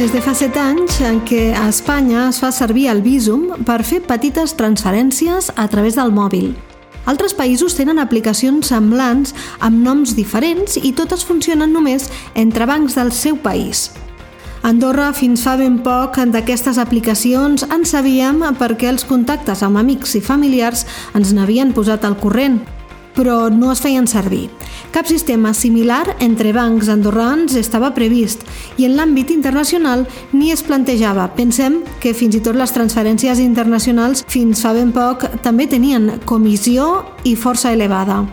Des de fa set anys en què a Espanya es fa servir el Visum per fer petites transferències a través del mòbil. Altres països tenen aplicacions semblants amb noms diferents i totes funcionen només entre bancs del seu país. Andorra fins fa ben poc d'aquestes aplicacions en sabíem perquè els contactes amb amics i familiars ens n'havien posat al corrent, però no es feien servir. Cap sistema similar entre bancs andorrans estava previst i en l'àmbit internacional ni es plantejava. Pensem que fins i tot les transferències internacionals fins fa ben poc també tenien comissió i força elevada.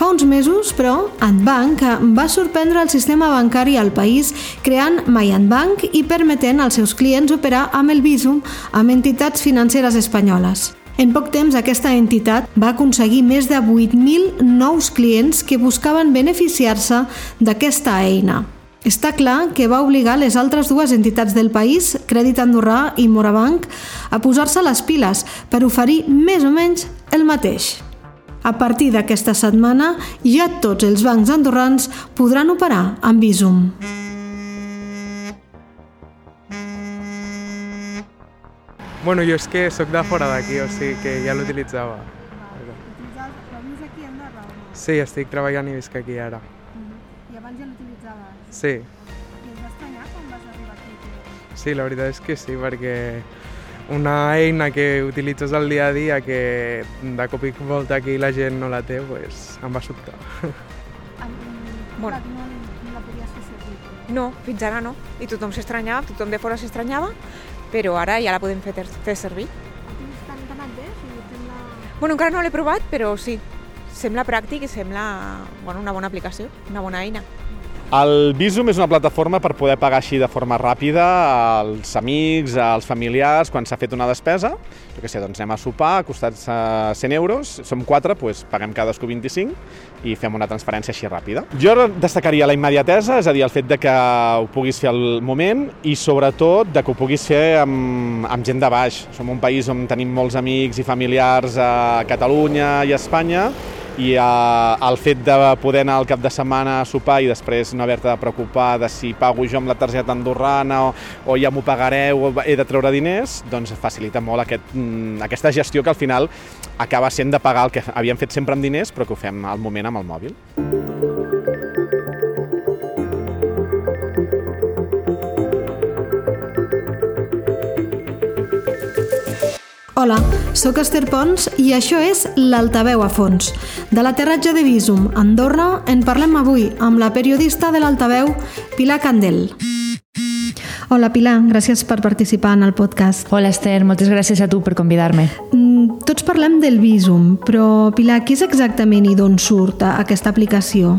Fa uns mesos, però, Antbank va sorprendre el sistema bancari al país creant MyAntbank i permetent als seus clients operar amb el Visum amb entitats financeres espanyoles. En poc temps, aquesta entitat va aconseguir més de 8.000 nous clients que buscaven beneficiar-se d'aquesta eina. Està clar que va obligar les altres dues entitats del país, Crèdit Andorrà i Morabanc, a posar-se les piles per oferir més o menys el mateix. A partir d'aquesta setmana, ja tots els bancs andorrans podran operar amb Visum. Bueno, jo és que sóc de fora d'aquí, o sigui que ja l'utilitzava. Utilitzes aquí a Andorra no? Sí, estic treballant i visc aquí ara. I abans ja l'utilitzaves? Sí, I et va estranyar quan vas arribar aquí? sí, la veritat és que sí, perquè una eina que utilitzes al dia a dia que de cop i volta aquí la gent no la té, pues, em va sobtar. Bueno. no, no la podies fer servir. No, fins ara no. I tothom s'estranyava, tothom de fora s'estranyava, però ara ja la podem fer, fer servir. Sigui, sembla... Bueno, encara no l'he provat, però sí, sembla pràctic i sembla bueno, una bona aplicació, una bona eina. El Visum és una plataforma per poder pagar així de forma ràpida als amics, als familiars, quan s'ha fet una despesa. Jo què sé, doncs anem a sopar, ha costat eh, 100 euros, som quatre, doncs paguem cadascú 25 i fem una transferència així ràpida. Jo destacaria la immediatesa, és a dir, el fet de que ho puguis fer al moment i sobretot de que ho puguis fer amb, amb gent de baix. Som un país on tenim molts amics i familiars a Catalunya i a Espanya i eh, el fet de poder anar al cap de setmana a sopar i després no haver-te de preocupar de si pago jo amb la targeta andorrana o, o ja m'ho pagareu o he de treure diners, doncs facilita molt aquest, mm, aquesta gestió que al final acaba sent de pagar el que havíem fet sempre amb diners però que ho fem al moment amb el mòbil. Hola, sóc Esther Pons i això és l'Altaveu a fons. De l'aterratge de Visum, Andorra, en parlem avui amb la periodista de l'Altaveu, Pilar Candel. Hola Pilar, gràcies per participar en el podcast. Hola Esther, moltes gràcies a tu per convidar-me. Mm, Tots parlem del Visum, però Pilar, què és exactament i d'on surt aquesta aplicació?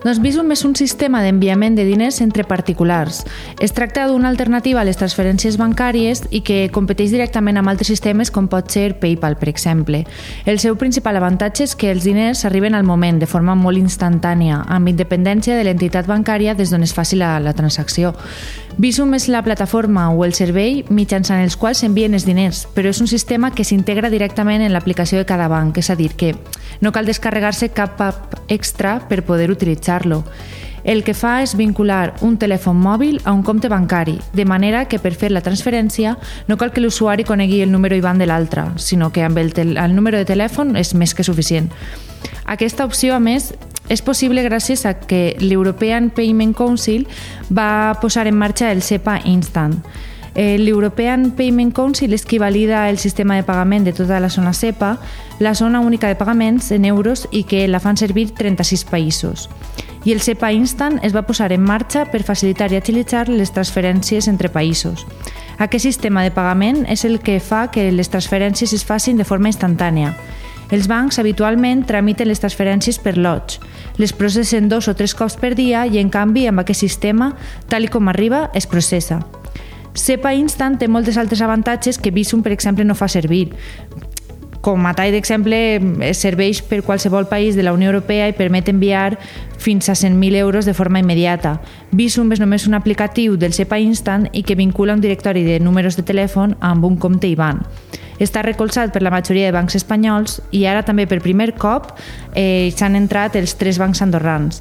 Doncs Visum és un sistema d'enviament de diners entre particulars. Es tracta d'una alternativa a les transferències bancàries i que competeix directament amb altres sistemes com pot ser PayPal, per exemple. El seu principal avantatge és que els diners arriben al moment, de forma molt instantània, amb independència de l'entitat bancària des d'on es faci la, la transacció. Visum és la plataforma o el servei mitjançant els quals s'envien els diners, però és un sistema que s'integra directament en l'aplicació de cada banc, és a dir, que no cal descarregar-se cap app extra per poder utilitzar-lo. El que fa és vincular un telèfon mòbil a un compte bancari, de manera que per fer la transferència no cal que l'usuari conegui el número IBAN de l'altre, sinó que amb el, el número de telèfon és més que suficient. Aquesta opció, a més, és possible gràcies a que l'European Payment Council va posar en marxa el SEPA Instant. L'European Payment Council és qui valida el sistema de pagament de tota la zona SEPA, la zona única de pagaments en euros i que la fan servir 36 països. I el SEPA Instant es va posar en marxa per facilitar i agilitzar les transferències entre països. Aquest sistema de pagament és el que fa que les transferències es facin de forma instantània. Els bancs habitualment tramiten les transferències per lots. Les processen dos o tres cops per dia i, en canvi, amb aquest sistema, tal com arriba, es processa. SEPA Instant té moltes altres avantatges que Visum, per exemple, no fa servir. Com a tall d'exemple, eh, serveix per qualsevol país de la Unió Europea i permet enviar fins a 100.000 euros de forma immediata. Visum és només un aplicatiu del SEPA Instant i que vincula un directori de números de telèfon amb un compte IBAN. Està recolzat per la majoria de bancs espanyols i ara també per primer cop eh, s'han entrat els tres bancs andorrans.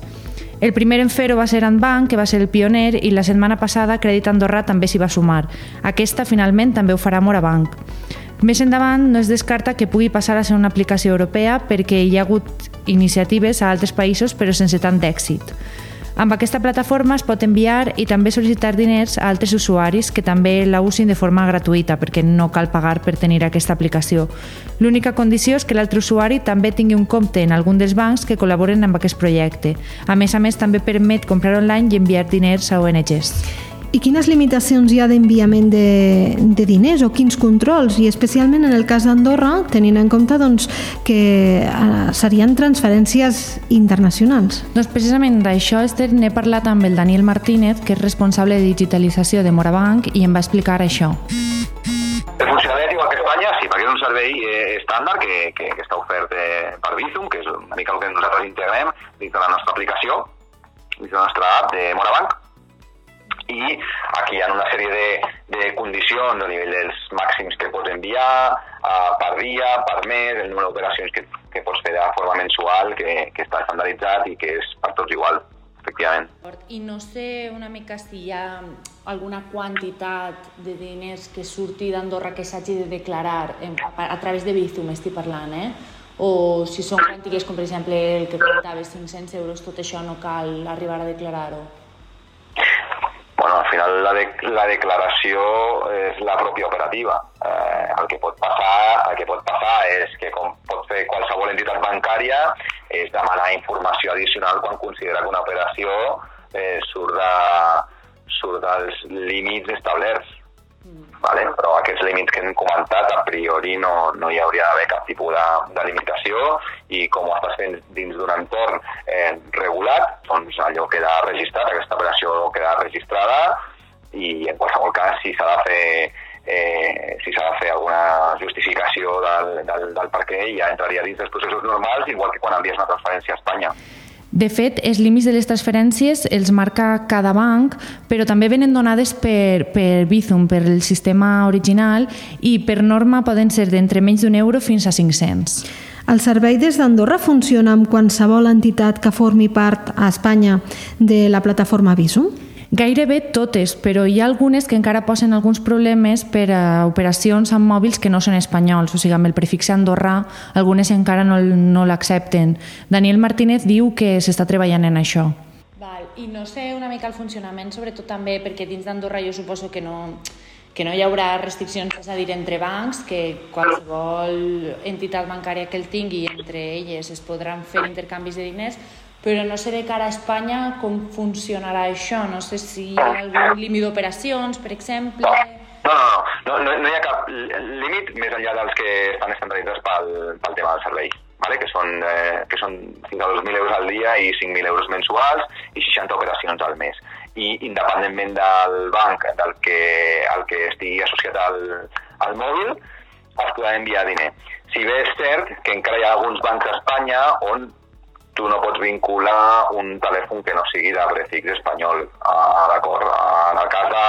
El primer en fer-ho va ser Antbank, que va ser el pioner, i la setmana passada Crèdit Andorra també s'hi va sumar. Aquesta, finalment, també ho farà Morabank. Més endavant, no es descarta que pugui passar a ser una aplicació europea perquè hi ha hagut iniciatives a altres països però sense tant d'èxit. Amb aquesta plataforma es pot enviar i també sol·licitar diners a altres usuaris que també la usin de forma gratuïta perquè no cal pagar per tenir aquesta aplicació. L'única condició és que l'altre usuari també tingui un compte en algun dels bancs que col·laboren amb aquest projecte. A més a més, també permet comprar online i enviar diners a ONGs. I quines limitacions hi ha d'enviament de, de diners o quins controls? I especialment en el cas d'Andorra, tenint en compte doncs, que eh, serien transferències internacionals. Doncs precisament d'això, Esther, n'he parlat amb el Daniel Martínez, que és responsable de digitalització de Morabank, i em va explicar això. Igual que Espanya, sí, perquè és un servei eh, estàndard que, que, que està ofert eh, per Bizum, que és una mica el que nosaltres integrem dins de la nostra aplicació, dins de la nostra app de Morabank, i aquí hi ha una sèrie de, de condicions a nivell dels màxims que pots enviar uh, per dia, per mes, el número d'operacions que, que pots fer de forma mensual, que, que està estandardizat i que és per tots igual, efectivament. I no sé una mica si hi ha alguna quantitat de diners que surti d'Andorra que s'hagi de declarar a, a través de Bizum, estic parlant, eh? o si són quantiques com per exemple el que comentaves, 500 euros, tot això no cal arribar a declarar-ho? Final la, de, la declaració és la pròpia operativa. Eh, el, que pot passar, el que pot passar és que, com pot fer qualsevol entitat bancària, és demanar informació addicional quan considera que una operació eh, surt, de, surt dels límits establerts. Vale? Però aquests límits que hem comentat, a priori no, no hi hauria d'haver cap tipus de, de limitació i com ho estàs fent dins d'un entorn eh, regulat, doncs allò queda registrat, aquesta operació queda registrada i en qualsevol cas si s'ha de fer eh, si s'ha de fer alguna justificació del, del, del per què ja entraria dins dels processos normals, igual que quan envies una transferència a Espanya. De fet, els límits de les transferències els marca cada banc, però també venen donades per, per Bizum, per el sistema original, i per norma poden ser d'entre menys d'un euro fins a 500. El servei des d'Andorra funciona amb qualsevol entitat que formi part a Espanya de la plataforma Bizum? Gairebé totes, però hi ha algunes que encara posen alguns problemes per a operacions amb mòbils que no són espanyols, o sigui, amb el prefix andorrà, algunes encara no, no l'accepten. Daniel Martínez diu que s'està treballant en això. Val. I no sé una mica el funcionament, sobretot també perquè dins d'Andorra jo suposo que no, que no hi haurà restriccions, és a dir, entre bancs, que qualsevol entitat bancària que el tingui entre elles es podran fer intercanvis de diners, però no sé de cara a Espanya com funcionarà això. No sé si hi ha algun límit d'operacions, per exemple... No, no, no, no, no hi ha cap límit més enllà dels que estan estandarditzats pel, pel tema del servei, vale? que, són, eh, que són fins a 2.000 euros al dia i 5.000 euros mensuals i 60 operacions al mes. I independentment del banc del que, el que estigui associat al, al mòbil, es podrà enviar diner. Si bé és cert que encara hi ha alguns bancs a Espanya on tu no pots vincular un telèfon que no sigui de prefix espanyol. Ah, D'acord, en el cas de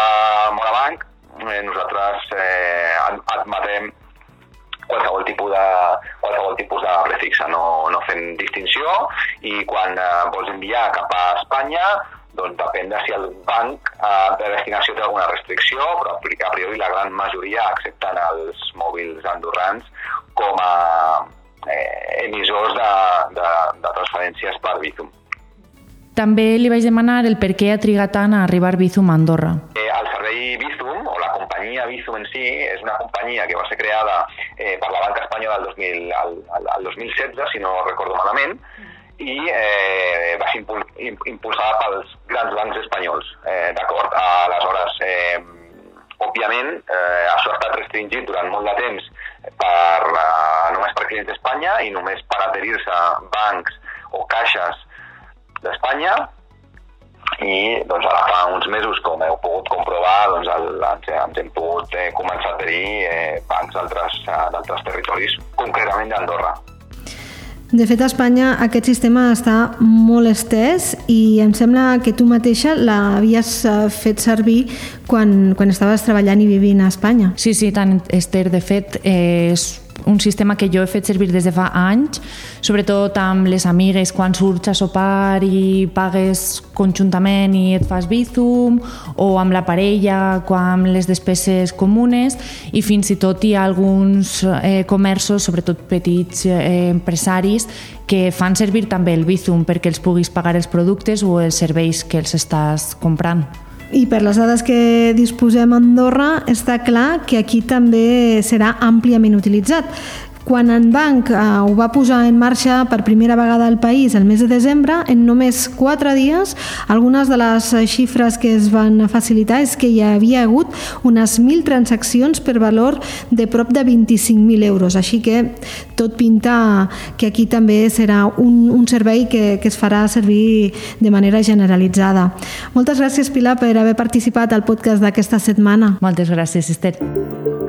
Morabanc, eh, nosaltres eh, admetem qualsevol tipus de, qualsevol tipus de prefixa, no, no fem distinció i quan eh, vols enviar cap a Espanya doncs depèn de si el banc eh, de destinació té alguna restricció, però a priori la gran majoria accepten els mòbils andorrans com a, eh, emissors de, de, de transferències per Bizum. També li vaig demanar el per què ha trigat tant a arribar Bizum a Andorra. Eh, el servei Bizum, o la companyia Bizum en si, és una companyia que va ser creada eh, per la banca espanyola el, 2000, el, el, el 2016, si no recordo malament, i eh, va ser impul impulsada pels grans bancs espanyols. Eh, D'acord? Aleshores, eh, òbviament, eh, això ha estat restringit durant molt de temps per, uh, només per clients d'Espanya i només per adherir-se bancs o caixes d'Espanya i doncs, ara fa uns mesos, com heu pogut comprovar, doncs, el, ens, ens hem pogut eh, començar a adherir eh, bancs d'altres territoris, concretament d'Andorra. De fet, a Espanya aquest sistema està molt estès i em sembla que tu mateixa l'havies eh, fet servir quan, quan estaves treballant i vivint a Espanya. Sí, sí, tant, Esther. De fet, eh, és un sistema que jo he fet servir des de fa anys, sobretot amb les amigues quan surts a sopar i pagues conjuntament i et fas bizum, o amb la parella quan les despeses comunes, i fins i tot hi ha alguns eh, comerços, sobretot petits eh, empresaris, que fan servir també el bizum perquè els puguis pagar els productes o els serveis que els estàs comprant. I per les dades que disposem a Andorra, està clar que aquí també serà àmpliament utilitzat. Quan en Banc eh, ho va posar en marxa per primera vegada al país el mes de desembre, en només 4 dies, algunes de les xifres que es van facilitar és que hi havia hagut unes 1.000 transaccions per valor de prop de 25.000 euros. Així que tot pinta que aquí també serà un, un servei que, que es farà servir de manera generalitzada. Moltes gràcies, Pilar, per haver participat al podcast d'aquesta setmana. Moltes gràcies, Esther.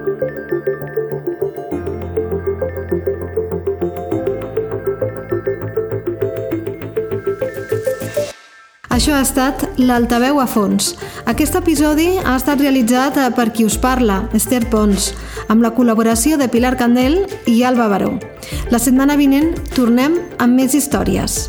Això ha estat l'Altaveu a fons. Aquest episodi ha estat realitzat per qui us parla, Esther Pons, amb la col·laboració de Pilar Candel i Alba Baró. La setmana vinent tornem amb més històries.